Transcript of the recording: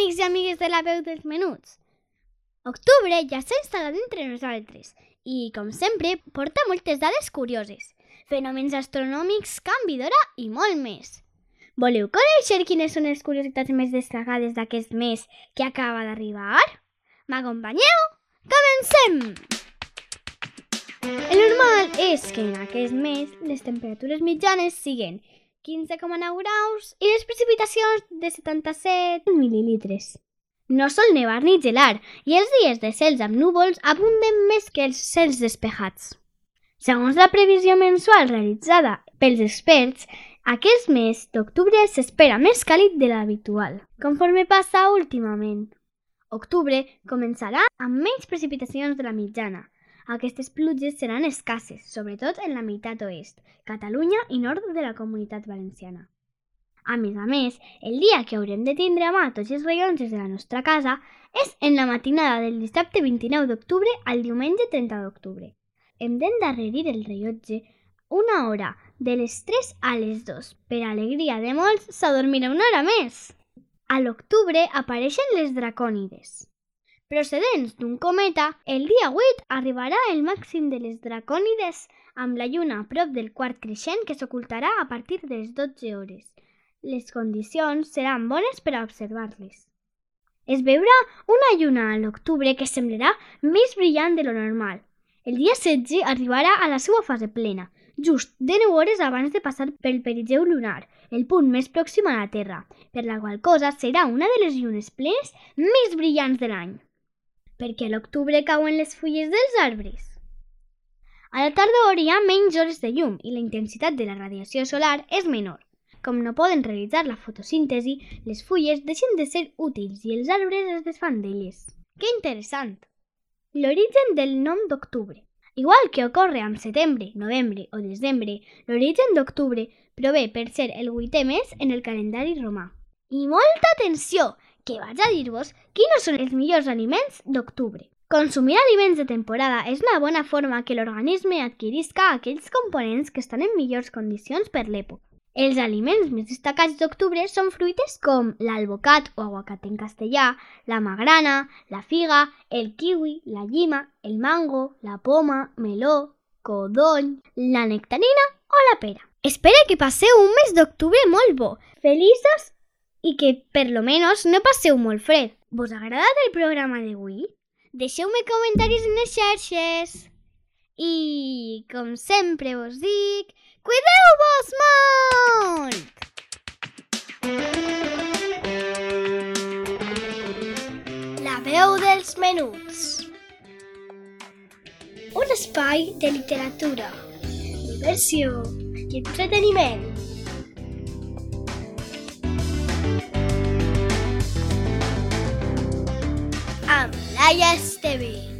Amics i amigues de la veu dels menuts! Octubre ja s'ha instal·lat entre nosaltres i, com sempre, porta moltes dades curioses, fenòmens astronòmics, canvi d'hora i molt més. Voleu conèixer quines són les curiositats més destacades d'aquest mes que acaba d'arribar? M'acompanyeu? Comencem! El normal és que en aquest mes les temperatures mitjanes siguen 15,9 graus i les precipitacions de 77 mil·lilitres. No sol nevar ni gelar i els dies de cels amb núvols abunden més que els cels despejats. Segons la previsió mensual realitzada pels experts, aquest mes d'octubre s'espera més càlid de l'habitual, conforme passa últimament. Octubre començarà amb menys precipitacions de la mitjana. Aquestes pluges seran escasses, sobretot en la meitat oest, Catalunya i nord de la comunitat valenciana. A més a més, el dia que haurem de tindre a mà tots els rellotges de la nostra casa és en la matinada del dissabte 29 d'octubre al diumenge 30 d'octubre. Hem d'endarrerir el rellotge una hora, de les 3 a les 2. Per alegria de molts, s'adormirà una hora més. A l'octubre apareixen les dracònides. Procedents d'un cometa, el dia 8 arribarà el màxim de les dracònides amb la lluna a prop del quart creixent que s'ocultarà a partir de les 12 hores. Les condicions seran bones per a observar-les. Es veurà una lluna a l'octubre que semblarà més brillant de lo normal. El dia 16 arribarà a la seva fase plena, just 19 hores abans de passar pel perigeu lunar, el punt més pròxim a la Terra, per la qual cosa serà una de les llunes plenes més brillants de l'any. Perquè a l'octubre cauen les fulles dels arbres. A la tardor hi ha menys hores de llum i la intensitat de la radiació solar és menor. Com no poden realitzar la fotosíntesi, les fulles deixen de ser útils i els arbres es desfan d'elles. Que interessant! L'origen del nom d'octubre. Igual que ocorre amb setembre, novembre o desembre, l'origen d'octubre prové per ser el vuitè mes en el calendari romà. I molta atenció, que vaig a dir-vos quins són els millors aliments d'octubre. Consumir aliments de temporada és una bona forma que l'organisme adquirisca aquells components que estan en millors condicions per l'època. Els aliments més destacats d'octubre són fruites com l'albocat o aguacate en castellà, la magrana, la figa, el kiwi, la llima, el mango, la poma, meló, codony, la nectarina o la pera. Espero que passeu un mes d'octubre molt bo, feliços i que, per lo menos, no passeu molt fred. Vos ha agradat el programa d'avui? Deixeu-me comentaris en les xarxes. I, com sempre vos dic, cuideu-vos molt! La veu dels menuts. Un espai de literatura, diversió i entreteniment. Amb Laia Esteve.